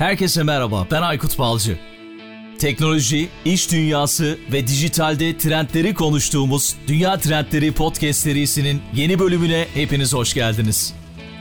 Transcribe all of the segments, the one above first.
Herkese merhaba, ben Aykut Balcı. Teknoloji, iş dünyası ve dijitalde trendleri konuştuğumuz Dünya Trendleri Podcast serisinin yeni bölümüne hepiniz hoş geldiniz.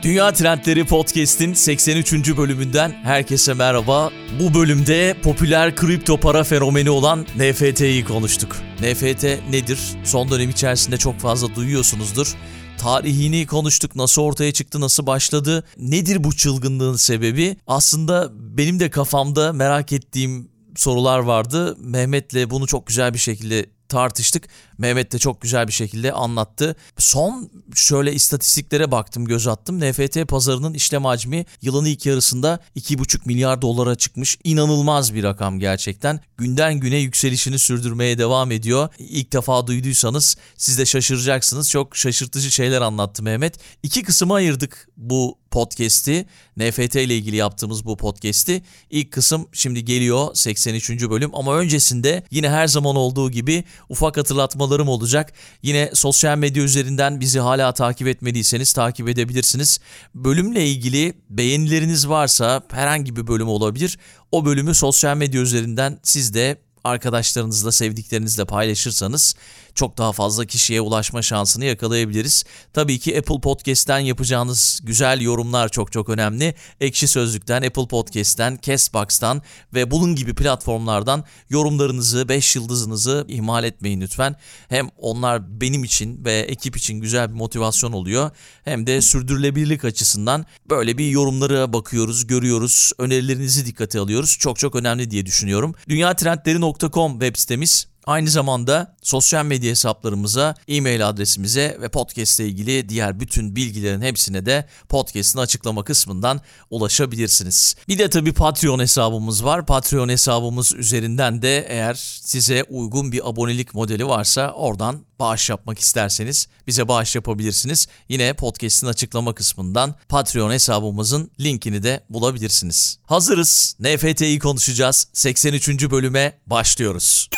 Dünya Trendleri Podcast'in 83. bölümünden herkese merhaba. Bu bölümde popüler kripto para fenomeni olan NFT'yi konuştuk. NFT nedir? Son dönem içerisinde çok fazla duyuyorsunuzdur tarihini konuştuk. Nasıl ortaya çıktı, nasıl başladı? Nedir bu çılgınlığın sebebi? Aslında benim de kafamda merak ettiğim sorular vardı. Mehmet'le bunu çok güzel bir şekilde tartıştık. Mehmet de çok güzel bir şekilde anlattı. Son şöyle istatistiklere baktım, göz attım. NFT pazarının işlem hacmi yılın ilk yarısında 2,5 milyar dolara çıkmış. İnanılmaz bir rakam gerçekten. Günden güne yükselişini sürdürmeye devam ediyor. İlk defa duyduysanız siz de şaşıracaksınız. Çok şaşırtıcı şeyler anlattı Mehmet. İki kısma ayırdık bu podcast'i. NFT ile ilgili yaptığımız bu podcast'i. İlk kısım şimdi geliyor 83. bölüm ama öncesinde yine her zaman olduğu gibi ufak hatırlatmalarım olacak. Yine sosyal medya üzerinden bizi hala takip etmediyseniz takip edebilirsiniz. Bölümle ilgili beğenileriniz varsa herhangi bir bölüm olabilir. O bölümü sosyal medya üzerinden siz de arkadaşlarınızla, sevdiklerinizle paylaşırsanız çok daha fazla kişiye ulaşma şansını yakalayabiliriz. Tabii ki Apple Podcast'ten yapacağınız güzel yorumlar çok çok önemli. Ekşi Sözlük'ten, Apple Podcast'ten, Castbox'tan ve bunun gibi platformlardan yorumlarınızı, 5 yıldızınızı ihmal etmeyin lütfen. Hem onlar benim için ve ekip için güzel bir motivasyon oluyor. Hem de sürdürülebilirlik açısından böyle bir yorumlara bakıyoruz, görüyoruz, önerilerinizi dikkate alıyoruz. Çok çok önemli diye düşünüyorum. Dünyatrendleri.com web sitemiz Aynı zamanda sosyal medya hesaplarımıza, e-mail adresimize ve podcast ile ilgili diğer bütün bilgilerin hepsine de podcast'ın açıklama kısmından ulaşabilirsiniz. Bir de tabii Patreon hesabımız var. Patreon hesabımız üzerinden de eğer size uygun bir abonelik modeli varsa oradan bağış yapmak isterseniz bize bağış yapabilirsiniz. Yine podcast'in açıklama kısmından Patreon hesabımızın linkini de bulabilirsiniz. Hazırız. NFT'yi konuşacağız. 83. bölüme başlıyoruz.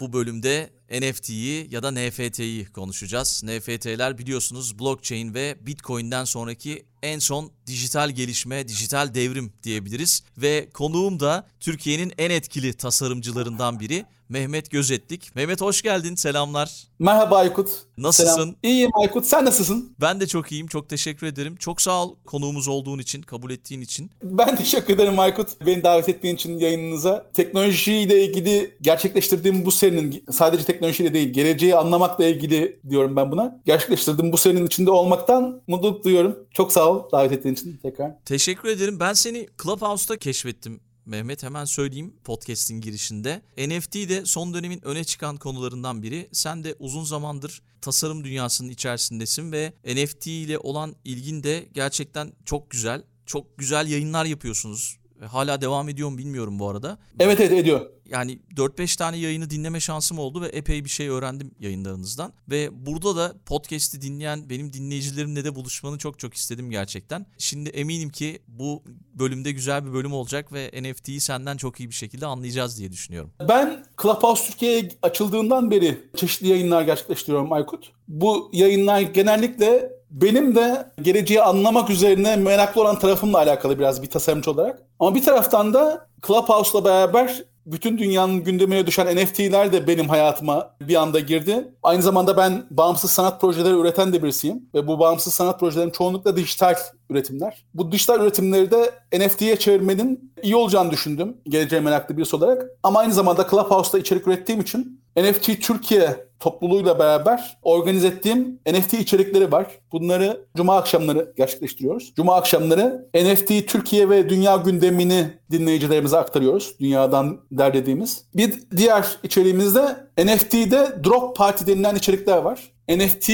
Bu bölümde NFT'yi ya da NFT'yi konuşacağız. NFT'ler biliyorsunuz blockchain ve Bitcoin'den sonraki en son dijital gelişme, dijital devrim diyebiliriz. Ve konuğum da Türkiye'nin en etkili tasarımcılarından biri Mehmet Gözetlik. Mehmet hoş geldin, selamlar. Merhaba Aykut. Nasılsın? Selam. İyiyim Aykut, sen nasılsın? Ben de çok iyiyim, çok teşekkür ederim. Çok sağ ol konuğumuz olduğun için, kabul ettiğin için. Ben teşekkür ederim Aykut. Beni davet ettiğin için yayınınıza. Teknolojiyle ilgili gerçekleştirdiğim bu serinin, sadece teknolojiyle değil, geleceği anlamakla ilgili diyorum ben buna. Gerçekleştirdiğim bu serinin içinde olmaktan mutluluk duyuyorum. Çok sağ ol davet ettiğin için tekrar. Teşekkür ederim. Ben seni Clubhouse'da keşfettim Mehmet hemen söyleyeyim podcast'in girişinde. NFT de son dönemin öne çıkan konularından biri. Sen de uzun zamandır tasarım dünyasının içerisindesin ve NFT ile olan ilgin de gerçekten çok güzel. Çok güzel yayınlar yapıyorsunuz. Hala devam ediyor mu bilmiyorum bu arada. Evet evet ediyor yani 4-5 tane yayını dinleme şansım oldu ve epey bir şey öğrendim yayınlarınızdan. Ve burada da podcast'i dinleyen benim dinleyicilerimle de buluşmanı çok çok istedim gerçekten. Şimdi eminim ki bu bölümde güzel bir bölüm olacak ve NFT'yi senden çok iyi bir şekilde anlayacağız diye düşünüyorum. Ben Clubhouse Türkiye'ye açıldığından beri çeşitli yayınlar gerçekleştiriyorum Aykut. Bu yayınlar genellikle benim de geleceği anlamak üzerine meraklı olan tarafımla alakalı biraz bir tasarımcı olarak. Ama bir taraftan da Clubhouse'la beraber bütün dünyanın gündemine düşen NFT'ler de benim hayatıma bir anda girdi. Aynı zamanda ben bağımsız sanat projeleri üreten de birisiyim. Ve bu bağımsız sanat projelerim çoğunlukla dijital üretimler. Bu dijital üretimleri de NFT'ye çevirmenin iyi olacağını düşündüm. Geleceğe meraklı birisi olarak. Ama aynı zamanda Clubhouse'da içerik ürettiğim için NFT Türkiye topluluğuyla beraber organize ettiğim NFT içerikleri var. Bunları cuma akşamları gerçekleştiriyoruz. Cuma akşamları NFT Türkiye ve dünya gündemini dinleyicilerimize aktarıyoruz. Dünyadan derlediğimiz. Bir diğer içeriğimizde NFT'de Drop Party denilen içerikler var. NFT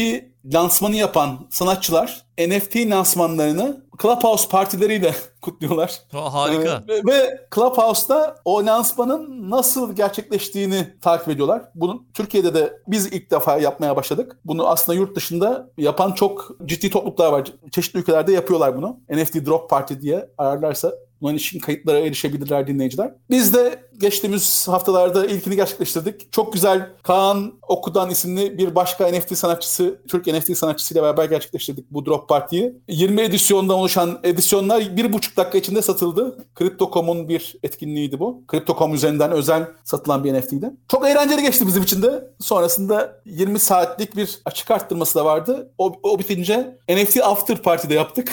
lansmanı yapan sanatçılar NFT lansmanlarını Clubhouse partileriyle kutluyorlar. Ha, harika. Ee, ve Clubhouse'da o lansmanın nasıl gerçekleştiğini takip ediyorlar. Bunu Türkiye'de de biz ilk defa yapmaya başladık. Bunu aslında yurt dışında yapan çok ciddi topluluklar var. Çeşitli ülkelerde yapıyorlar bunu. NFT Drop Party diye ararlarsa İçin kayıtlara erişebilirler dinleyiciler. Biz de geçtiğimiz haftalarda ilkini gerçekleştirdik. Çok güzel Kaan Okudan isimli bir başka NFT sanatçısı, Türk NFT sanatçısıyla beraber gerçekleştirdik bu Drop Party'yi. 20 edisyondan oluşan edisyonlar bir buçuk dakika içinde satıldı. Crypto.com'un bir etkinliğiydi bu. Crypto.com üzerinden özel satılan bir NFT'ydi. Çok eğlenceli geçti bizim için de. Sonrasında 20 saatlik bir açık arttırması da vardı. O, o bitince NFT After Party'de yaptık.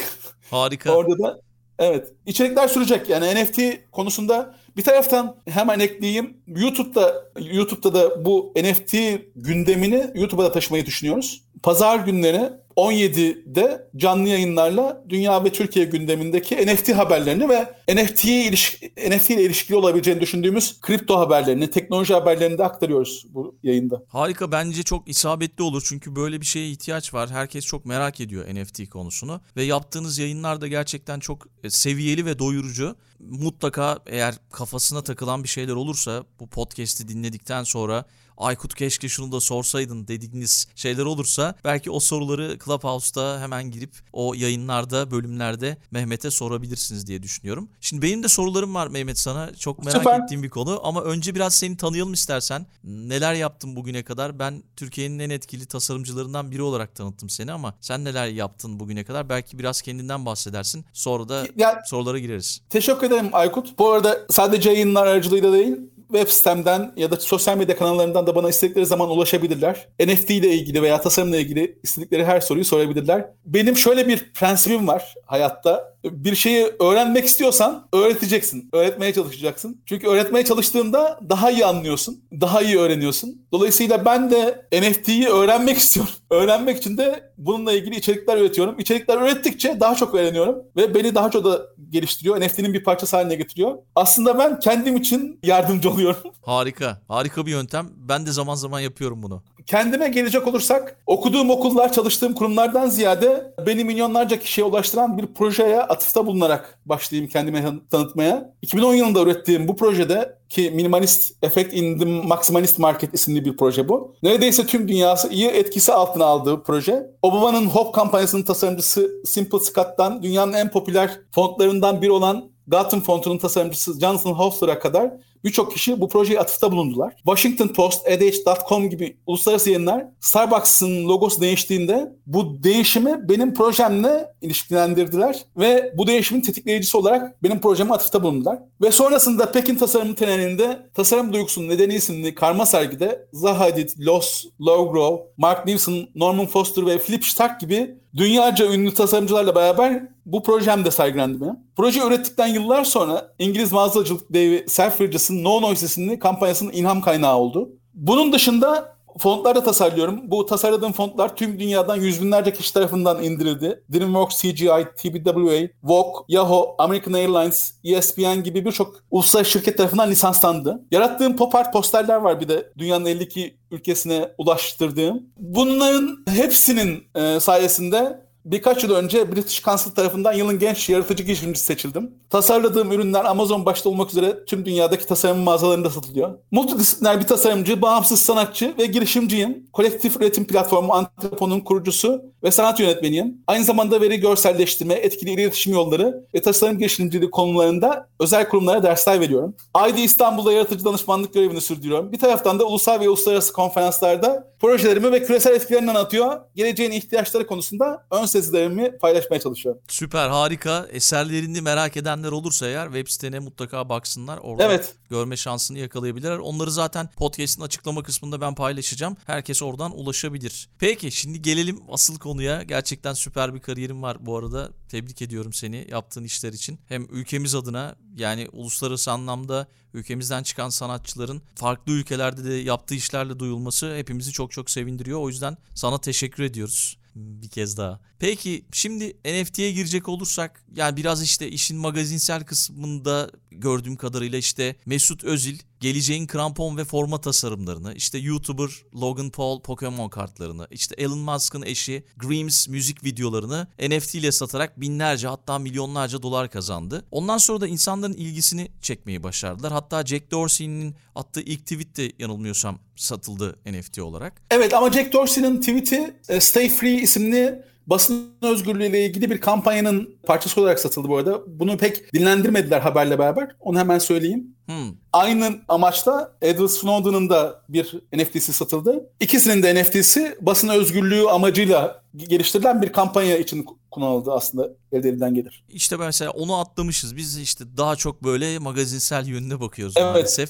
Harika. Orada da evet içerikler sürecek. Yani NFT konusunda bir taraftan hemen ekleyeyim. YouTube'da YouTube'da da bu NFT gündemini YouTube'a da taşımayı düşünüyoruz. Pazar günleri 17'de canlı yayınlarla dünya ve Türkiye gündemindeki NFT haberlerini ve NFT, ilişki, NFT ile ilişkili olabileceğini düşündüğümüz kripto haberlerini, teknoloji haberlerini de aktarıyoruz bu yayında. Harika bence çok isabetli olur çünkü böyle bir şeye ihtiyaç var. Herkes çok merak ediyor NFT konusunu ve yaptığınız yayınlar da gerçekten çok e, seviyeli ve doyurucu. Mutlaka eğer kafasına takılan bir şeyler olursa bu podcast'i dinledikten sonra Aykut keşke şunu da sorsaydın dediğiniz şeyler olursa belki o soruları Clubhouse'da hemen girip o yayınlarda, bölümlerde Mehmet'e sorabilirsiniz diye düşünüyorum. Şimdi benim de sorularım var Mehmet sana. Çok merak Süper. ettiğim bir konu ama önce biraz seni tanıyalım istersen. Neler yaptın bugüne kadar? Ben Türkiye'nin en etkili tasarımcılarından biri olarak tanıttım seni ama sen neler yaptın bugüne kadar? Belki biraz kendinden bahsedersin. Sonra da Ya, sorulara gireriz. Teşekkür ederim Aykut. Bu arada sadece yayınlar aracılığıyla değil, web sitemden ya da sosyal medya kanallarından da bana istedikleri zaman ulaşabilirler. NFT ile ilgili veya tasarımla ilgili istedikleri her soruyu sorabilirler. Benim şöyle bir prensibim var hayatta. Bir şeyi öğrenmek istiyorsan öğreteceksin. Öğretmeye çalışacaksın. Çünkü öğretmeye çalıştığında daha iyi anlıyorsun. Daha iyi öğreniyorsun. Dolayısıyla ben de NFT'yi öğrenmek istiyorum. Öğrenmek için de bununla ilgili içerikler üretiyorum. İçerikler ürettikçe daha çok öğreniyorum. Ve beni daha çok da geliştiriyor. NFT'nin bir parçası haline getiriyor. Aslında ben kendim için yardımcı oluyorum. Harika. Harika bir yöntem. Ben de zaman zaman yapıyorum bunu. Kendime gelecek olursak okuduğum okullar, çalıştığım kurumlardan ziyade beni milyonlarca kişiye ulaştıran bir projeye atıfta bulunarak başlayayım kendime tanıtmaya. 2010 yılında ürettiğim bu projede ki Minimalist Effect in the Maximalist Market isimli bir proje bu. Neredeyse tüm dünyası iyi etkisi altına aldığı proje. Obama'nın Hope kampanyasının tasarımcısı Simple Scott'tan dünyanın en popüler fontlarından biri olan Gotham fontunun tasarımcısı Jonathan Hofster'a kadar birçok kişi bu projeye atıfta bulundular. Washington Post, EDH.com gibi uluslararası yayınlar Starbucks'ın logosu değiştiğinde bu değişimi benim projemle ilişkilendirdiler ve bu değişimin tetikleyicisi olarak benim projeme atıfta bulundular. Ve sonrasında Pekin Tasarım Treneri'nde Tasarım Duygusunun Nedeni isimli karma sergide Zaha Hadid, Loss, Lowgrove, Mark Newson, Norman Foster ve Philip Stark gibi dünyaca ünlü tasarımcılarla beraber bu projem de sergilendi benim. Proje ürettikten yıllar sonra İngiliz mağazacılık devi Selfridges'ın No Noise isimli kampanyasının ilham kaynağı oldu. Bunun dışında fontlar tasarlıyorum. Bu tasarladığım fontlar tüm dünyadan yüz binlerce kişi tarafından indirildi. DreamWorks, CGI, TBWA, Vogue, Yahoo, American Airlines, ESPN gibi birçok uluslararası şirket tarafından lisanslandı. Yarattığım pop art posterler var bir de dünyanın 52 ülkesine ulaştırdığım. Bunların hepsinin e, sayesinde Birkaç yıl önce British Council tarafından yılın genç yaratıcı girişimcisi seçildim. Tasarladığım ürünler Amazon başta olmak üzere tüm dünyadaki tasarım mağazalarında satılıyor. Multidisipliner bir tasarımcı, bağımsız sanatçı ve girişimciyim. Kolektif üretim platformu Antrepon'un kurucusu ve sanat yönetmeniyim. Aynı zamanda veri görselleştirme, etkili iletişim yolları ve tasarım girişimciliği konularında özel kurumlara dersler veriyorum. ID İstanbul'da yaratıcı danışmanlık görevini sürdürüyorum. Bir taraftan da ulusal ve uluslararası konferanslarda projelerimi ve küresel etkilerini anlatıyor. Geleceğin ihtiyaçları konusunda ön sezilerimi paylaşmaya çalışıyorum. Süper, harika. Eserlerini merak edenler olursa eğer web sitene mutlaka baksınlar. Orada Evet. görme şansını yakalayabilirler. Onları zaten podcast'in açıklama kısmında ben paylaşacağım. Herkes oradan ulaşabilir. Peki şimdi gelelim asıl konuya. Gerçekten süper bir kariyerin var bu arada. Tebrik ediyorum seni yaptığın işler için. Hem ülkemiz adına yani uluslararası anlamda ülkemizden çıkan sanatçıların farklı ülkelerde de yaptığı işlerle duyulması hepimizi çok çok sevindiriyor. O yüzden sana teşekkür ediyoruz bir kez daha. Peki şimdi NFT'ye girecek olursak yani biraz işte işin magazinsel kısmında gördüğüm kadarıyla işte Mesut Özil geleceğin krampon ve forma tasarımlarını, işte YouTuber Logan Paul Pokemon kartlarını, işte Elon Musk'ın eşi Grimes müzik videolarını NFT ile satarak binlerce hatta milyonlarca dolar kazandı. Ondan sonra da insanların ilgisini çekmeyi başardılar. Hatta Jack Dorsey'nin attığı ilk tweet de yanılmıyorsam satıldı NFT olarak. Evet ama Jack Dorsey'nin tweet'i e, Stay Free isimli basın özgürlüğü ile ilgili bir kampanyanın parçası olarak satıldı bu arada. Bunu pek dinlendirmediler haberle beraber. Onu hemen söyleyeyim. Hmm. Aynı amaçta Edward Snowden'ın da bir NFT'si satıldı. İkisinin de NFT'si basın özgürlüğü amacıyla geliştirilen bir kampanya için kullanıldı aslında elde elinden gelir. İşte mesela onu atlamışız. Biz işte daha çok böyle magazinsel yönüne bakıyoruz evet. maalesef.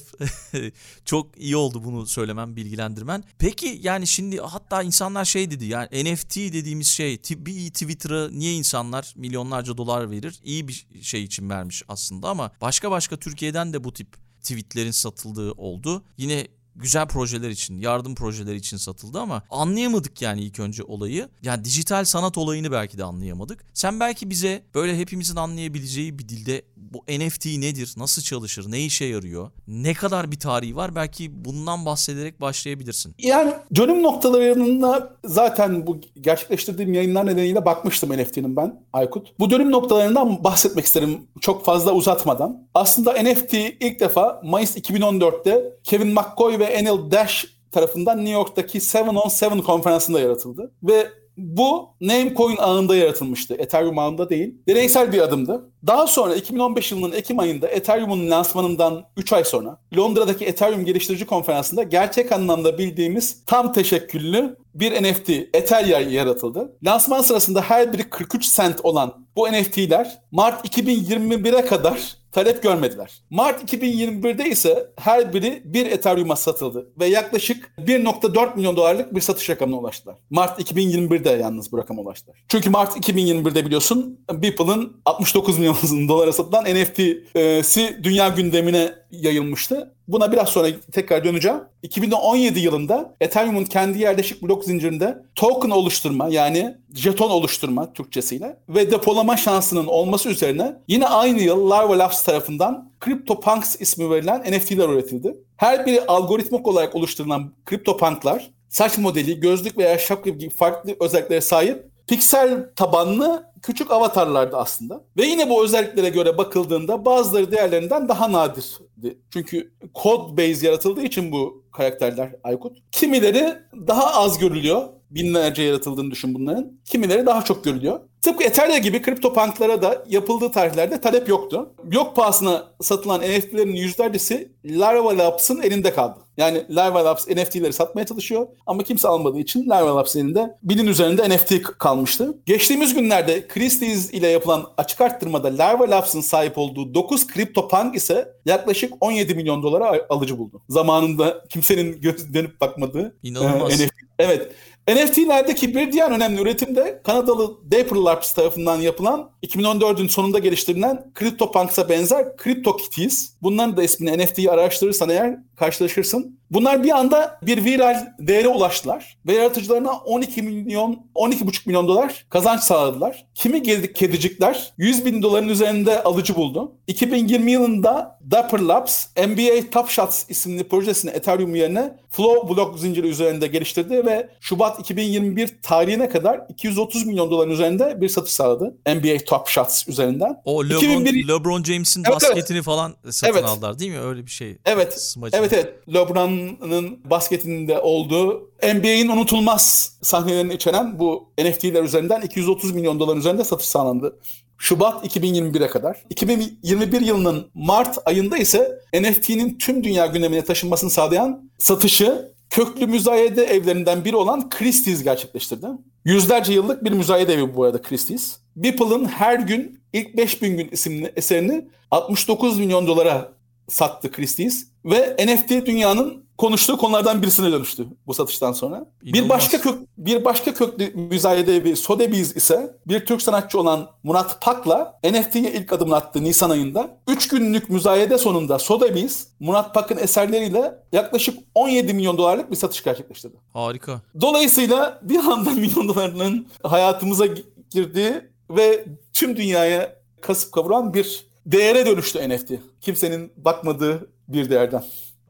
çok iyi oldu bunu söylemem, bilgilendirmen. Peki yani şimdi hatta insanlar şey dedi yani NFT dediğimiz şey bir Twitter'a niye insanlar milyonlarca dolar verir? İyi bir şey için vermiş aslında ama başka başka Türkiye'den de bu tip tweetlerin satıldığı oldu. Yine güzel projeler için, yardım projeleri için satıldı ama anlayamadık yani ilk önce olayı. Yani dijital sanat olayını belki de anlayamadık. Sen belki bize böyle hepimizin anlayabileceği bir dilde bu NFT nedir, nasıl çalışır, ne işe yarıyor, ne kadar bir tarihi var belki bundan bahsederek başlayabilirsin. Yani dönüm noktalarında zaten bu gerçekleştirdiğim yayınlar nedeniyle bakmıştım NFT'nin ben Aykut. Bu dönüm noktalarından bahsetmek isterim çok fazla uzatmadan. Aslında NFT ilk defa Mayıs 2014'te Kevin McCoy ve Anil Dash tarafından New York'taki 7 on 7 konferansında yaratıldı. Ve bu Namecoin ağında yaratılmıştı. Ethereum ağında değil. Deneysel bir adımdı. Daha sonra 2015 yılının Ekim ayında Ethereum'un lansmanından 3 ay sonra Londra'daki Ethereum geliştirici konferansında gerçek anlamda bildiğimiz tam teşekküllü bir NFT Ether yaratıldı. Lansman sırasında her biri 43 cent olan bu NFT'ler Mart 2021'e kadar talep görmediler. Mart 2021'de ise her biri bir Ethereum'a satıldı ve yaklaşık 1.4 milyon dolarlık bir satış rakamına ulaştılar. Mart 2021'de yalnız bu rakama ulaştılar. Çünkü Mart 2021'de biliyorsun Beeple'ın 69 milyon dolara satılan NFT'si dünya gündemine yayılmıştı. Buna biraz sonra tekrar döneceğim. 2017 yılında Ethereum'un kendi yerleşik blok zincirinde token oluşturma yani jeton oluşturma Türkçesiyle ve depolama şansının olması üzerine yine aynı yıl Larva Labs tarafından CryptoPunks ismi verilen NFT'ler üretildi. Her biri algoritmik olarak oluşturulan CryptoPunk'lar saç modeli, gözlük veya şapka gibi farklı özelliklere sahip piksel tabanlı küçük avatarlardı aslında. Ve yine bu özelliklere göre bakıldığında bazıları diğerlerinden daha nadirdi. Çünkü kod base yaratıldığı için bu karakterler Aykut. Kimileri daha az görülüyor. Binlerce yaratıldığını düşün bunların. Kimileri daha çok görülüyor. Tıpkı Ethereum gibi CryptoPunk'lara da yapıldığı tarihlerde talep yoktu. Yok pahasına satılan NFT'lerin yüzlercesi Larva Labs'ın elinde kaldı. Yani Larva Labs NFT'leri satmaya çalışıyor ama kimse almadığı için Larva Labs elinde binin üzerinde NFT kalmıştı. Geçtiğimiz günlerde Christie's ile yapılan açık arttırmada Larva Labs'ın sahip olduğu 9 CryptoPunk ise yaklaşık 17 milyon dolara alıcı buldu. Zamanında kimsenin göz dönüp bakmadığı İnanılmaz. NFT. Evet. NFT'lerdeki bir diğer önemli üretim de Kanadalı Dapper Labs tarafından yapılan 2014'ün sonunda geliştirilen CryptoPunks'a benzer CryptoKitties. Bunların da ismini NFT'yi araştırırsan eğer karşılaşırsın. Bunlar bir anda bir viral değere ulaştılar ve yaratıcılarına 12 milyon, 12,5 milyon dolar kazanç sağladılar. Kimi geldik kedicikler 100 bin doların üzerinde alıcı buldu. 2020 yılında Dapper Labs NBA Top Shots isimli projesini Ethereum yerine Flow blok zinciri üzerinde geliştirdi ve Şubat 2021 tarihine kadar 230 milyon doların üzerinde bir satış sağladı. NBA Top Shots üzerinden. O LeBron, 2001... LeBron James'in evet, basketini evet. falan satın evet. aldılar değil mi? Öyle bir şey. Evet. Smacı. Evet evet. LeBron'ın basketinde olduğu NBA'in unutulmaz sahnelerini içeren bu NFT'ler üzerinden 230 milyon doların üzerinde satış sağlandı. Şubat 2021'e kadar. 2021 yılının Mart ayında ise NFT'nin tüm dünya gündemine taşınmasını sağlayan satışı köklü müzayede evlerinden biri olan Christie's gerçekleştirdi. Yüzlerce yıllık bir müzayede evi bu arada Christie's. Beeple'ın her gün ilk 5000 gün isimli eserini 69 milyon dolara sattı Christie's ve NFT dünyanın konuştuğu konulardan birisine dönüştü bu satıştan sonra. İnanılmaz. Bir başka kök bir başka köklü müzayede evi Sotheby's ise bir Türk sanatçı olan Murat Pak'la NFT'ye ilk adımını attı Nisan ayında. 3 günlük müzayede sonunda Sotheby's Murat Pak'ın eserleriyle yaklaşık 17 milyon dolarlık bir satış gerçekleştirdi. Harika. Dolayısıyla bir anda milyon dolarının hayatımıza girdiği ve tüm dünyaya kasıp kavuran bir değere dönüştü NFT. Kimsenin bakmadığı bir değerden.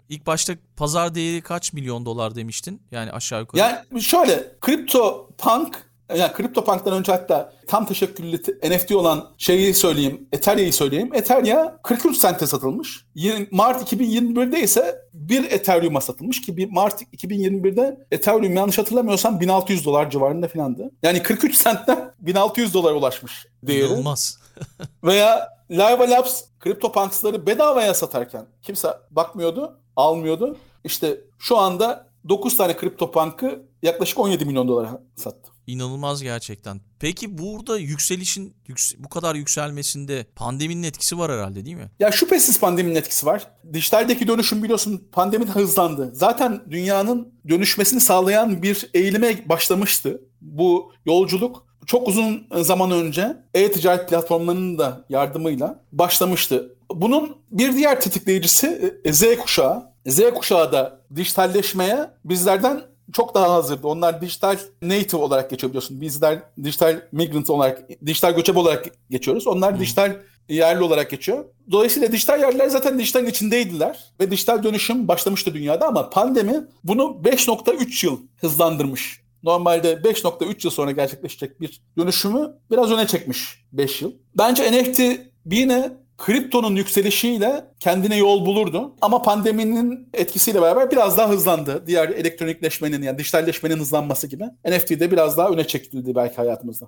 İlk başta pazar değeri kaç milyon dolar demiştin? Yani aşağı yukarı. Yani şöyle kripto punk yani CryptoPunk'tan önce hatta tam teşekküllü NFT olan şeyi söyleyeyim, Ethereum'u söyleyeyim. Ethereum 43 sente satılmış. Mart 2021'de ise bir Ethereum'a satılmış ki bir Mart 2021'de Ethereum yanlış hatırlamıyorsam 1600 dolar civarında filandı. Yani 43 sentten 1600 dolara ulaşmış değeri. İnanılmaz. Veya Live Labs CryptoPunks'ları bedavaya satarken kimse bakmıyordu, almıyordu. İşte şu anda 9 tane CryptoPunk'ı yaklaşık 17 milyon dolara sattı. İnanılmaz gerçekten. Peki burada yükselişin bu kadar yükselmesinde pandeminin etkisi var herhalde değil mi? Ya şüphesiz pandeminin etkisi var. Dijitaldeki dönüşüm biliyorsun pandemi hızlandı. Zaten dünyanın dönüşmesini sağlayan bir eğilime başlamıştı. Bu yolculuk çok uzun zaman önce e-ticaret platformlarının da yardımıyla başlamıştı. Bunun bir diğer tetikleyicisi e, Z kuşağı. Z kuşağı da dijitalleşmeye bizlerden çok daha hazırdı. Onlar dijital native olarak geçiyor biliyorsun. Bizler dijital migrant olarak, dijital göçebe olarak geçiyoruz. Onlar hmm. dijital yerli olarak geçiyor. Dolayısıyla dijital yerliler zaten dijitalin içindeydiler ve dijital dönüşüm başlamıştı dünyada ama pandemi bunu 5.3 yıl hızlandırmış. Normalde 5.3 yıl sonra gerçekleşecek bir dönüşümü biraz öne çekmiş 5 yıl. Bence NFT yine kriptonun yükselişiyle kendine yol bulurdu. Ama pandeminin etkisiyle beraber biraz daha hızlandı. Diğer elektronikleşmenin yani dijitalleşmenin hızlanması gibi. NFT de biraz daha öne çekildi belki hayatımızda.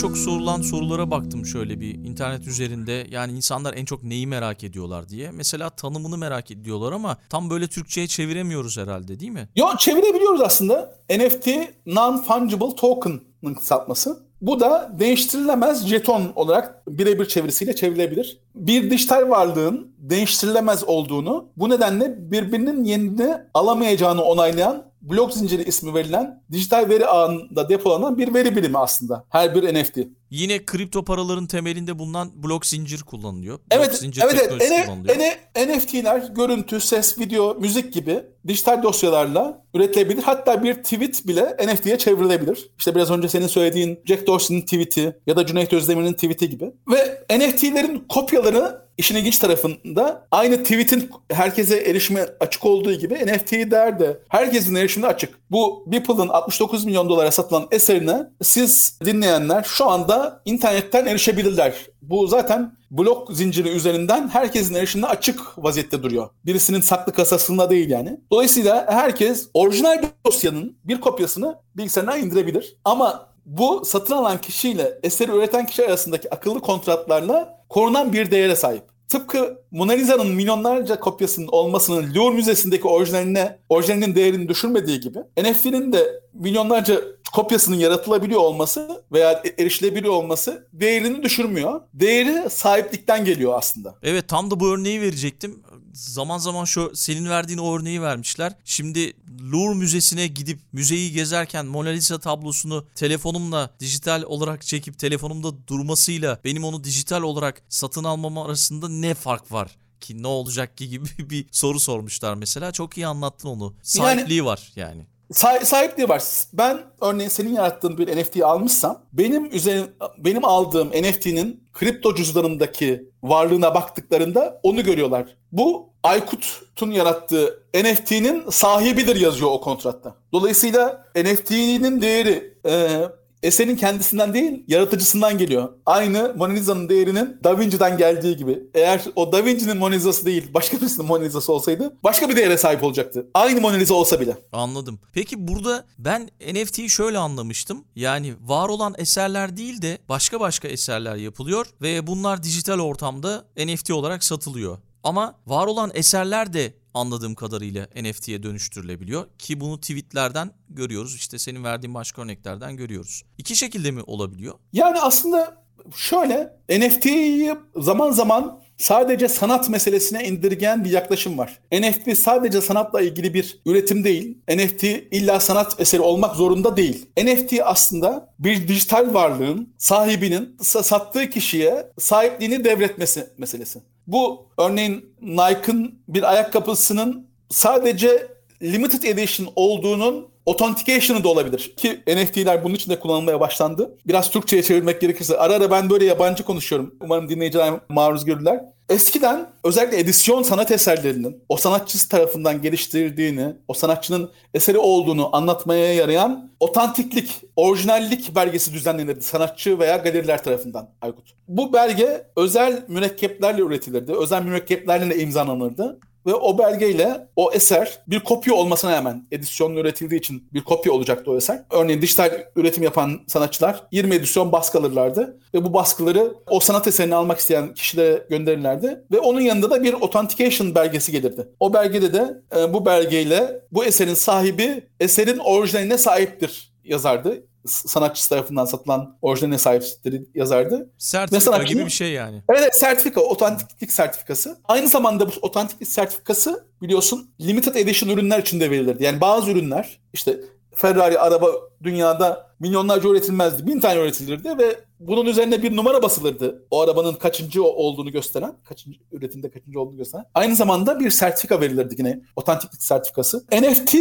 Çok sorulan sorulara baktım şöyle bir internet üzerinde. Yani insanlar en çok neyi merak ediyorlar diye. Mesela tanımını merak ediyorlar ama tam böyle Türkçe'ye çeviremiyoruz herhalde değil mi? Yok çevirebiliyoruz aslında. NFT Non-Fungible Token'ın kısaltması. Bu da değiştirilemez jeton olarak birebir çevirisiyle çevrilebilir. Bir dijital varlığın değiştirilemez olduğunu, bu nedenle birbirinin yerini alamayacağını onaylayan blok zinciri ismi verilen dijital veri ağında depolanan bir veri birimi aslında. Her bir NFT. Yine kripto paraların temelinde bulunan blok zincir kullanılıyor. Blok evet, zincir evet, evet. kullanılıyor. NFT'ler görüntü, ses, video, müzik gibi dijital dosyalarla üretilebilir. Hatta bir tweet bile NFT'ye çevrilebilir. İşte biraz önce senin söylediğin Jack Dorsey'nin tweet'i ya da Cüneyt Özdemir'in tweet'i gibi. Ve NFT'lerin kopyaları işin ilginç tarafında aynı tweet'in herkese erişime açık olduğu gibi NFT'ler de herkesin erişimine açık. Bu Beeple'ın 69 milyon dolara satılan eserine siz dinleyenler şu anda internetten erişebilirler. Bu zaten blok zinciri üzerinden herkesin erişimine açık vaziyette duruyor. Birisinin saklı kasasında değil yani. Dolayısıyla herkes orijinal dosyanın bir kopyasını bilgisayarına indirebilir. Ama bu satın alan kişiyle eseri üreten kişi arasındaki akıllı kontratlarla korunan bir değere sahip. Tıpkı Mona Lisa'nın milyonlarca kopyasının olmasının Louvre Müzesi'ndeki orijinaline, orijinalinin değerini düşürmediği gibi NFT'nin de milyonlarca kopyasının yaratılabiliyor olması veya erişilebiliyor olması değerini düşürmüyor. Değeri sahiplikten geliyor aslında. Evet tam da bu örneği verecektim. Zaman zaman şu senin verdiğin o örneği vermişler. Şimdi Louvre Müzesi'ne gidip müzeyi gezerken Mona Lisa tablosunu telefonumla dijital olarak çekip telefonumda durmasıyla benim onu dijital olarak satın almam arasında ne fark var? ki ne olacak ki gibi bir soru sormuşlar mesela. Çok iyi anlattın onu. Sahipliği yani, var yani. Sah- sahipliği var. Ben örneğin senin yarattığın bir NFT almışsam benim üzerim benim aldığım NFT'nin kripto cüzdanımdaki varlığına baktıklarında onu görüyorlar. Bu Aykut'un yarattığı NFT'nin sahibidir yazıyor o kontratta. Dolayısıyla NFT'nin değeri e, eserin kendisinden değil yaratıcısından geliyor. Aynı Mona Lisa'nın değerinin Da Vinci'den geldiği gibi. Eğer o Da Vinci'nin Mona Lisa'sı değil başka birisinin Mona Lisa'sı olsaydı başka bir değere sahip olacaktı. Aynı Mona Lisa olsa bile. Anladım. Peki burada ben NFT'yi şöyle anlamıştım. Yani var olan eserler değil de başka başka eserler yapılıyor ve bunlar dijital ortamda NFT olarak satılıyor. Ama var olan eserler de anladığım kadarıyla NFT'ye dönüştürülebiliyor ki bunu tweetlerden görüyoruz. İşte senin verdiğin başka örneklerden görüyoruz. İki şekilde mi olabiliyor? Yani aslında şöyle NFT'yi zaman zaman sadece sanat meselesine indirgeyen bir yaklaşım var. NFT sadece sanatla ilgili bir üretim değil. NFT illa sanat eseri olmak zorunda değil. NFT aslında bir dijital varlığın sahibinin sattığı kişiye sahipliğini devretmesi meselesi. Bu örneğin Nike'ın bir ayakkabısının sadece limited edition olduğunun authentication'ı da olabilir. Ki NFT'ler bunun için de kullanılmaya başlandı. Biraz Türkçe'ye çevirmek gerekirse ara ara ben böyle yabancı konuşuyorum. Umarım dinleyiciler maruz görürler. Eskiden özellikle edisyon sanat eserlerinin o sanatçısı tarafından geliştirdiğini, o sanatçının eseri olduğunu anlatmaya yarayan otantiklik, orijinallik belgesi düzenlenirdi sanatçı veya galeriler tarafından Aykut. Bu belge özel mürekkeplerle üretilirdi. Özel mürekkeplerle imzalanırdı. Ve o belgeyle o eser bir kopya olmasına hemen edisyonla üretildiği için bir kopya olacaktı o eser. Örneğin dijital üretim yapan sanatçılar 20 edisyon baskı alırlardı ve bu baskıları o sanat eserini almak isteyen kişilere gönderirlerdi ve onun yanında da bir authentication belgesi gelirdi. O belgede de e, bu belgeyle bu eserin sahibi eserin orijinaline sahiptir yazardı sanatçısı tarafından satılan orijinaline sahipleri yazardı. Sertifika gibi bir şey yani. Evet, evet sertifika, otantiklik sertifikası. Aynı zamanda bu otantiklik sertifikası biliyorsun limited edition ürünler için de verilirdi. Yani bazı ürünler işte Ferrari araba dünyada milyonlarca üretilmezdi. Bin tane üretilirdi ve bunun üzerine bir numara basılırdı. O arabanın kaçıncı olduğunu gösteren, kaçıncı üretimde kaçıncı olduğunu gösteren. Aynı zamanda bir sertifika verilirdi yine otantiklik sertifikası. NFT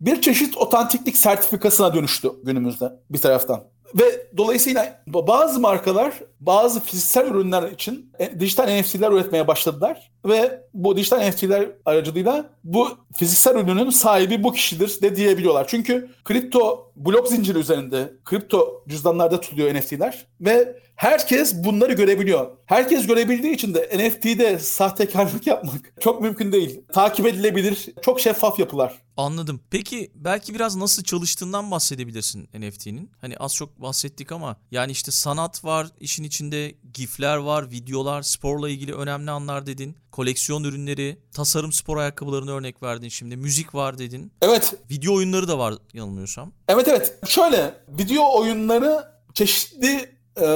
bir çeşit otantiklik sertifikasına dönüştü günümüzde bir taraftan. Ve dolayısıyla bazı markalar bazı fiziksel ürünler için e, dijital NFT'ler üretmeye başladılar. Ve bu dijital NFT'ler aracılığıyla bu fiziksel ürünün sahibi bu kişidir de diyebiliyorlar. Çünkü kripto blok zinciri üzerinde kripto cüzdanlarda tutuluyor NFT'ler ve herkes bunları görebiliyor. Herkes görebildiği için de NFT'de sahtekarlık yapmak çok mümkün değil. Takip edilebilir, çok şeffaf yapılar. Anladım. Peki belki biraz nasıl çalıştığından bahsedebilirsin NFT'nin. Hani az çok bahsettik ama yani işte sanat var, işin içinde gifler var, videolar, sporla ilgili önemli anlar dedin. Koleksiyon ürünleri, tasarım spor ayakkabılarını örnek verdin şimdi. Müzik var dedin. Evet. Video oyunları da var yanılmıyorsam. Evet evet. Şöyle video oyunları çeşitli e,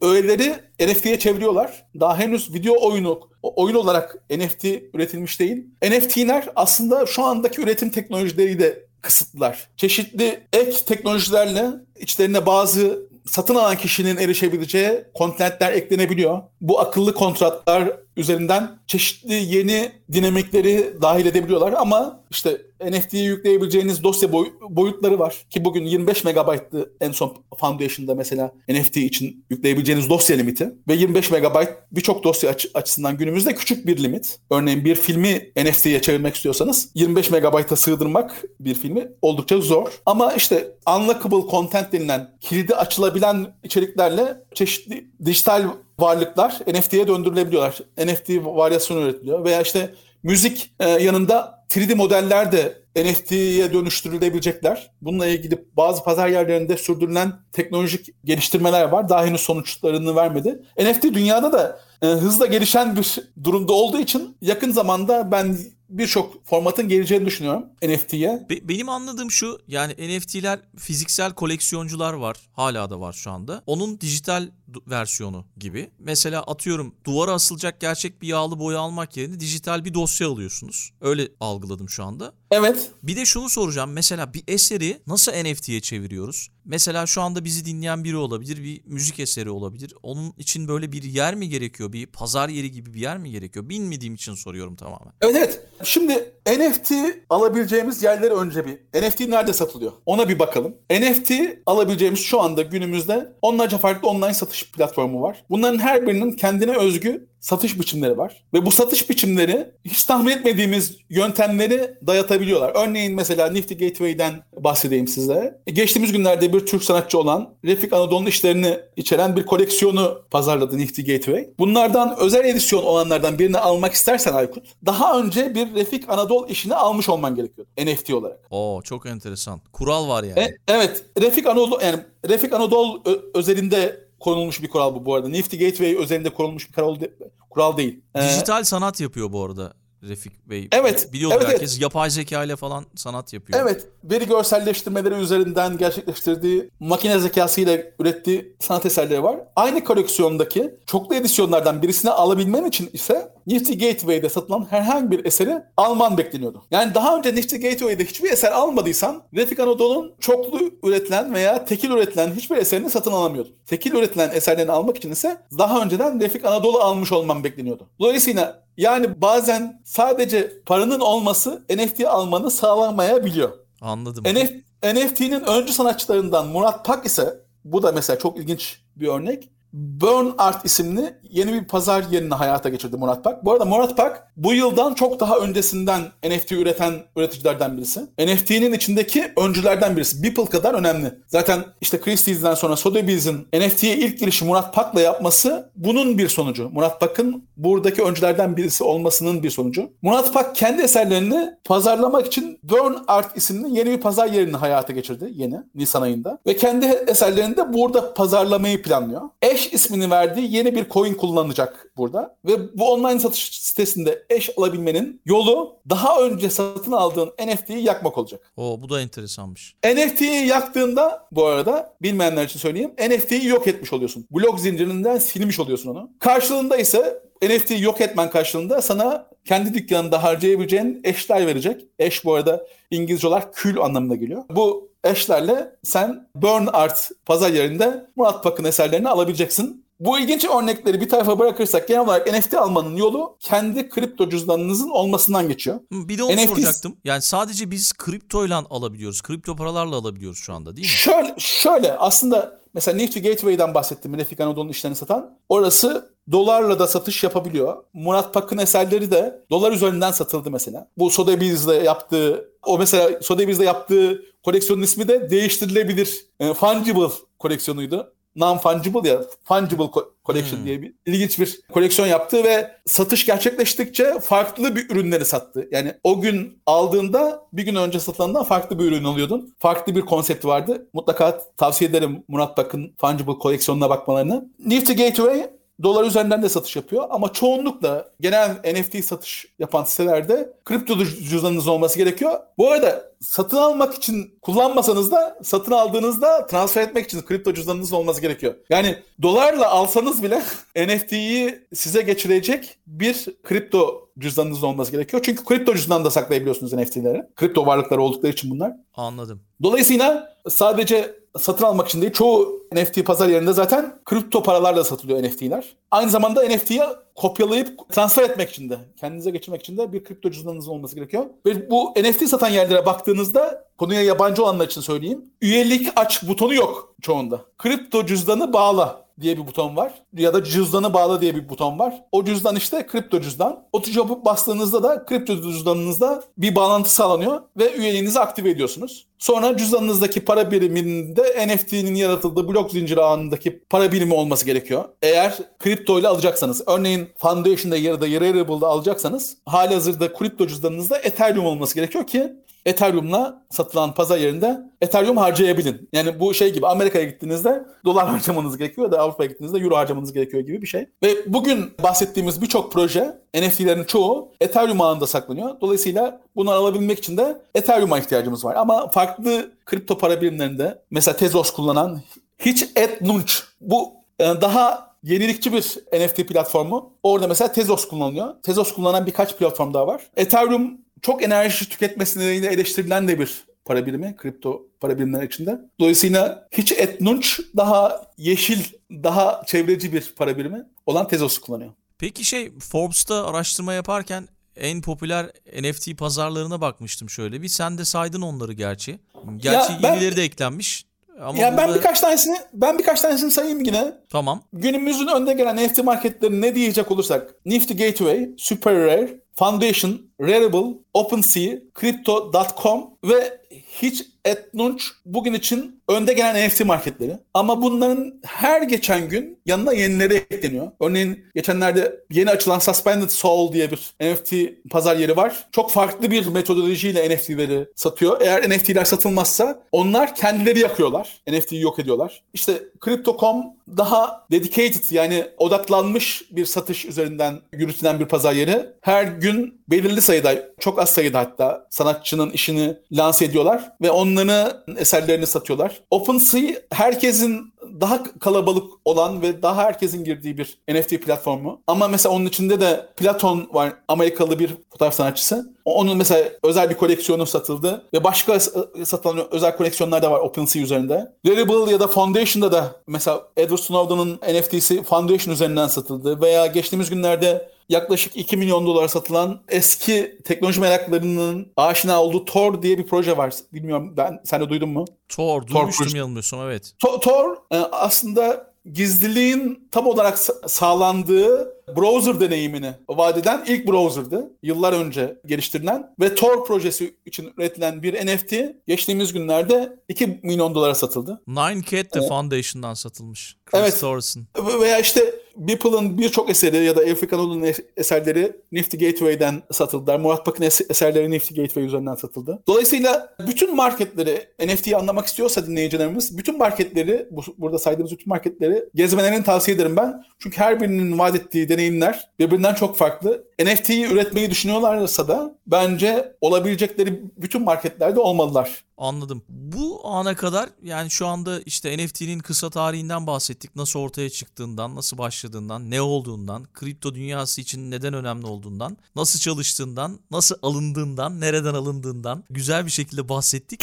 öğeleri NFT'ye çeviriyorlar. Daha henüz video oyunu oyun olarak NFT üretilmiş değil. NFT'ler aslında şu andaki üretim teknolojileri de kısıtlılar. Çeşitli ek teknolojilerle içlerine bazı satın alan kişinin erişebileceği kontentler eklenebiliyor. Bu akıllı kontratlar üzerinden çeşitli yeni dinamikleri dahil edebiliyorlar ama işte NFT'ye yükleyebileceğiniz dosya boy- boyutları var ki bugün 25 megabayttı en son Foundation'da mesela NFT için yükleyebileceğiniz dosya limiti ve 25 megabayt birçok dosya aç- açısından günümüzde küçük bir limit. Örneğin bir filmi NFT'ye çevirmek istiyorsanız 25 megabayta sığdırmak bir filmi oldukça zor. Ama işte unlockable content denilen kilidi açılabilen içeriklerle çeşitli dijital varlıklar NFT'ye döndürülebiliyorlar. NFT varyasyonu üretiliyor veya işte müzik e, yanında 3D modeller de NFT'ye dönüştürülebilecekler. Bununla ilgili bazı pazar yerlerinde sürdürülen teknolojik geliştirmeler var. Daha henüz sonuçlarını vermedi. NFT dünyada da e, hızla gelişen bir durumda olduğu için yakın zamanda ben birçok formatın geleceğini düşünüyorum NFT'ye. Be- benim anladığım şu yani NFT'ler fiziksel koleksiyoncular var. Hala da var şu anda. Onun dijital versiyonu gibi. Mesela atıyorum duvara asılacak gerçek bir yağlı boya almak yerine dijital bir dosya alıyorsunuz. Öyle algıladım şu anda. Evet. Bir de şunu soracağım. Mesela bir eseri nasıl NFT'ye çeviriyoruz? Mesela şu anda bizi dinleyen biri olabilir, bir müzik eseri olabilir. Onun için böyle bir yer mi gerekiyor? Bir pazar yeri gibi bir yer mi gerekiyor? Bilmediğim için soruyorum tamamen. Evet evet. Şimdi NFT alabileceğimiz yerleri önce bir. NFT nerede satılıyor? Ona bir bakalım. NFT alabileceğimiz şu anda günümüzde onlarca farklı online satış platformu var. Bunların her birinin kendine özgü satış biçimleri var. Ve bu satış biçimleri hiç tahmin etmediğimiz yöntemleri dayatabiliyorlar. Örneğin mesela Nifty Gateway'den bahsedeyim size. Geçtiğimiz günlerde bir Türk sanatçı olan Refik Anadolu'nun işlerini içeren bir koleksiyonu pazarladı Nifty Gateway. Bunlardan özel edisyon olanlardan birini almak istersen Aykut, daha önce bir Refik Anadolu işini almış olman gerekiyor NFT olarak. Oo çok enteresan. Kural var yani. E, evet. Refik Anadolu yani Refik Anadolu özelinde konulmuş bir kural bu bu arada. Nifty Gateway özelinde konulmuş bir kural, de, kural değil. Ee, Dijital sanat yapıyor bu arada Refik Bey. Evet. Biliyordur evet, herkes. Evet. Yapay zeka ile falan sanat yapıyor. Evet. Veri görselleştirmeleri üzerinden gerçekleştirdiği makine zekası ile ürettiği sanat eserleri var. Aynı koleksiyondaki çoklu edisyonlardan birisini alabilmen için ise Nifty Gateway'de satılan herhangi bir eseri alman bekleniyordu. Yani daha önce Nifty Gateway'de hiçbir eser almadıysan Refik Anadolu'nun çoklu üretilen veya tekil üretilen hiçbir eserini satın alamıyordun. Tekil üretilen eserlerini almak için ise daha önceden Refik Anadolu almış olman bekleniyordu. Dolayısıyla yani bazen sadece paranın olması NFT almanı sağlamayabiliyor. Anladım. NF, NFT'nin öncü sanatçılarından Murat Pak ise bu da mesela çok ilginç bir örnek. Burn Art isimli yeni bir pazar yerini hayata geçirdi Murat Pak. Bu arada Murat Pak bu yıldan çok daha öncesinden NFT üreten üreticilerden birisi. NFT'nin içindeki öncülerden birisi. Beeple kadar önemli. Zaten işte Christie's'den sonra Sotheby's'in NFT'ye ilk girişi Murat Pak'la yapması bunun bir sonucu. Murat Pak'ın buradaki öncülerden birisi olmasının bir sonucu. Murat Pak kendi eserlerini pazarlamak için Burn Art isimli yeni bir pazar yerini hayata geçirdi yeni Nisan ayında. Ve kendi eserlerini de burada pazarlamayı planlıyor. Eş ismini verdiği yeni bir coin kullanacak burada. Ve bu online satış sitesinde eş alabilmenin yolu daha önce satın aldığın NFT'yi yakmak olacak. Oo bu da enteresanmış. NFT'yi yaktığında bu arada bilmeyenler için söyleyeyim NFT'yi yok etmiş oluyorsun. Blok zincirinden silmiş oluyorsun onu. Karşılığında ise NFT'yi yok etmen karşılığında sana kendi dükkanında harcayabileceğin eşler verecek. Eş bu arada İngilizce olarak kül anlamına geliyor. Bu eşlerle sen Burn Art pazar yerinde Murat Pak'ın eserlerini alabileceksin. Bu ilginç örnekleri bir tarafa bırakırsak genel olarak NFT almanın yolu kendi kripto cüzdanınızın olmasından geçiyor. Bir de onu NFT soracaktım. Yani sadece biz kriptoyla alabiliyoruz. Kripto paralarla alabiliyoruz şu anda değil mi? Şöyle, şöyle aslında mesela Nifty Gateway'den bahsettim. Refik Anadolu'nun işlerini satan. Orası dolarla da satış yapabiliyor. Murat Pak'ın eserleri de dolar üzerinden satıldı mesela. Bu Sotheby's'de yaptığı o mesela Sotheby's'de yaptığı koleksiyonun ismi de değiştirilebilir. E, fungible koleksiyonuydu. Non-fungible ya fungible co- collection diye bir ilginç bir koleksiyon yaptı ve satış gerçekleştikçe farklı bir ürünleri sattı. Yani o gün aldığında bir gün önce satılandan farklı bir ürün alıyordun. Farklı bir konsepti vardı. Mutlaka tavsiye ederim Murat Bakın fungible koleksiyonuna bakmalarını. Nifty Gateway dolar üzerinden de satış yapıyor ama çoğunlukla genel NFT satış yapan sitelerde kripto cüzdanınız olması gerekiyor. Bu arada satın almak için kullanmasanız da satın aldığınızda transfer etmek için kripto cüzdanınız olması gerekiyor. Yani dolarla alsanız bile NFT'yi size geçirecek bir kripto cüzdanınız olması gerekiyor. Çünkü kripto cüzdanda saklayabiliyorsunuz NFT'leri. Kripto varlıkları oldukları için bunlar. Anladım. Dolayısıyla sadece satın almak için değil çoğu NFT pazar yerinde zaten kripto paralarla satılıyor NFT'ler. Aynı zamanda NFT'yi kopyalayıp transfer etmek için de kendinize geçirmek için de bir kripto cüzdanınız olması gerekiyor. Ve bu NFT satan yerlere baktığınızda konuya yabancı olanlar için söyleyeyim. Üyelik aç butonu yok çoğunda. Kripto cüzdanı bağla diye bir buton var. Ya da cüzdanı bağla diye bir buton var. O cüzdan işte kripto cüzdan. O tuşa bastığınızda da kripto cüzdanınızda bir bağlantı sağlanıyor ve üyeliğinizi aktive ediyorsunuz. Sonra cüzdanınızdaki para biriminde NFT'nin yaratıldığı blok zinciri ağındaki para birimi olması gerekiyor. Eğer kripto ile alacaksanız, örneğin Foundation'da ya da Raritable'da alacaksanız hali hazırda kripto cüzdanınızda Ethereum olması gerekiyor ki Ethereum'la satılan pazar yerinde Ethereum harcayabilin. Yani bu şey gibi Amerika'ya gittiğinizde dolar harcamanız gerekiyor da Avrupa'ya gittiğinizde euro harcamanız gerekiyor gibi bir şey. Ve bugün bahsettiğimiz birçok proje NFT'lerin çoğu Ethereum ağında saklanıyor. Dolayısıyla bunu alabilmek için de Ethereum'a ihtiyacımız var. Ama farklı kripto para birimlerinde mesela Tezos kullanan hiç et nunch bu e, daha yenilikçi bir NFT platformu. Orada mesela Tezos kullanılıyor. Tezos kullanan birkaç platform daha var. Ethereum çok enerji tüketmesi nedeniyle eleştirilen de bir para birimi, kripto para birimleri içinde. Dolayısıyla hiç etnunç daha yeşil, daha çevreci bir para birimi olan Tezos'u kullanıyor. Peki şey Forbes'ta araştırma yaparken en popüler NFT pazarlarına bakmıştım şöyle bir. Sen de saydın onları gerçi. Gerçi Ya ben- yenileri de eklenmiş. Ama ya ben burada- birkaç tanesini ben birkaç tanesini sayayım yine. Tamam. Günümüzün önde gelen NFT marketleri ne diyecek olursak Nifty Gateway, Super Rare, Foundation, Rarible, OpenSea, Crypto.com ve hiç Etnunch bugün için önde gelen NFT marketleri. Ama bunların her geçen gün yanına yenileri ekleniyor. Örneğin geçenlerde yeni açılan Suspended Soul diye bir NFT pazar yeri var. Çok farklı bir metodolojiyle NFT'leri satıyor. Eğer NFT'ler satılmazsa onlar kendileri yakıyorlar. NFT'yi yok ediyorlar. İşte Crypto.com daha dedicated yani odaklanmış bir satış üzerinden yürütülen bir pazar yeri. Her gün belirli sayıda, çok az sayıda hatta sanatçının işini lanse ediyorlar ve onların eserlerini satıyorlar. OpenSea herkesin daha kalabalık olan ve daha herkesin girdiği bir NFT platformu. Ama mesela onun içinde de Platon var, Amerikalı bir fotoğraf sanatçısı. Onun mesela özel bir koleksiyonu satıldı ve başka satılan özel koleksiyonlar da var OpenSea üzerinde. Rarible ya da Foundation'da da mesela Edward Snowden'ın NFT'si Foundation üzerinden satıldı veya geçtiğimiz günlerde yaklaşık 2 milyon dolara satılan eski teknoloji meraklarının aşina olduğu Tor diye bir proje var. Bilmiyorum ben sen de duydun mu? Tor duymuştum projesi. yanılmıyorsam evet. To- Tor e, aslında gizliliğin tam olarak sa- sağlandığı browser deneyimini vaat eden ilk browser'dı. Yıllar önce geliştirilen ve Tor projesi için üretilen bir NFT geçtiğimiz günlerde 2 milyon dolara satıldı. Nine Cat de Foundation'dan satılmış. Chris Evet. Thorson. Ve- Veya işte Beeple'ın birçok eseri ya da Elfi Kanolu'nun es- eserleri Nifty Gateway'den satıldılar. Murat Pak'ın es- eserleri Nifty Gateway üzerinden satıldı. Dolayısıyla bütün marketleri, NFT'yi anlamak istiyorsa dinleyicilerimiz, bütün marketleri, bu, burada saydığımız bütün marketleri gezmelerini tavsiye ederim ben. Çünkü her birinin vaat ettiği deneyimler birbirinden çok farklı. NFT'yi üretmeyi düşünüyorlarsa da bence olabilecekleri bütün marketlerde olmalılar. Anladım. Bu ana kadar yani şu anda işte NFT'nin kısa tarihinden bahsettik. Nasıl ortaya çıktığından, nasıl başladığından, ne olduğundan, kripto dünyası için neden önemli olduğundan, nasıl çalıştığından, nasıl alındığından, nereden alındığından güzel bir şekilde bahsettik.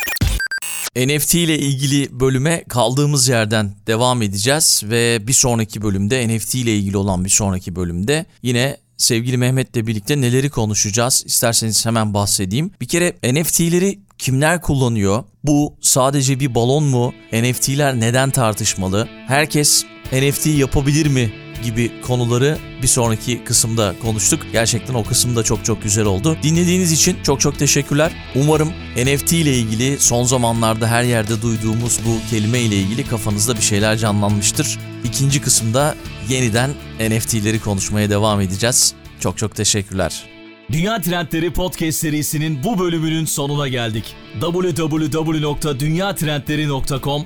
NFT ile ilgili bölüme kaldığımız yerden devam edeceğiz ve bir sonraki bölümde NFT ile ilgili olan bir sonraki bölümde yine sevgili Mehmet'le birlikte neleri konuşacağız? İsterseniz hemen bahsedeyim. Bir kere NFT'leri kimler kullanıyor? Bu sadece bir balon mu? NFT'ler neden tartışmalı? Herkes NFT yapabilir mi? Gibi konuları bir sonraki kısımda konuştuk. Gerçekten o kısım da çok çok güzel oldu. Dinlediğiniz için çok çok teşekkürler. Umarım NFT ile ilgili son zamanlarda her yerde duyduğumuz bu kelime ile ilgili kafanızda bir şeyler canlanmıştır. İkinci kısımda yeniden NFT'leri konuşmaya devam edeceğiz. Çok çok teşekkürler. Dünya Trendleri Podcast serisinin bu bölümünün sonuna geldik. www.dünyatrendleri.com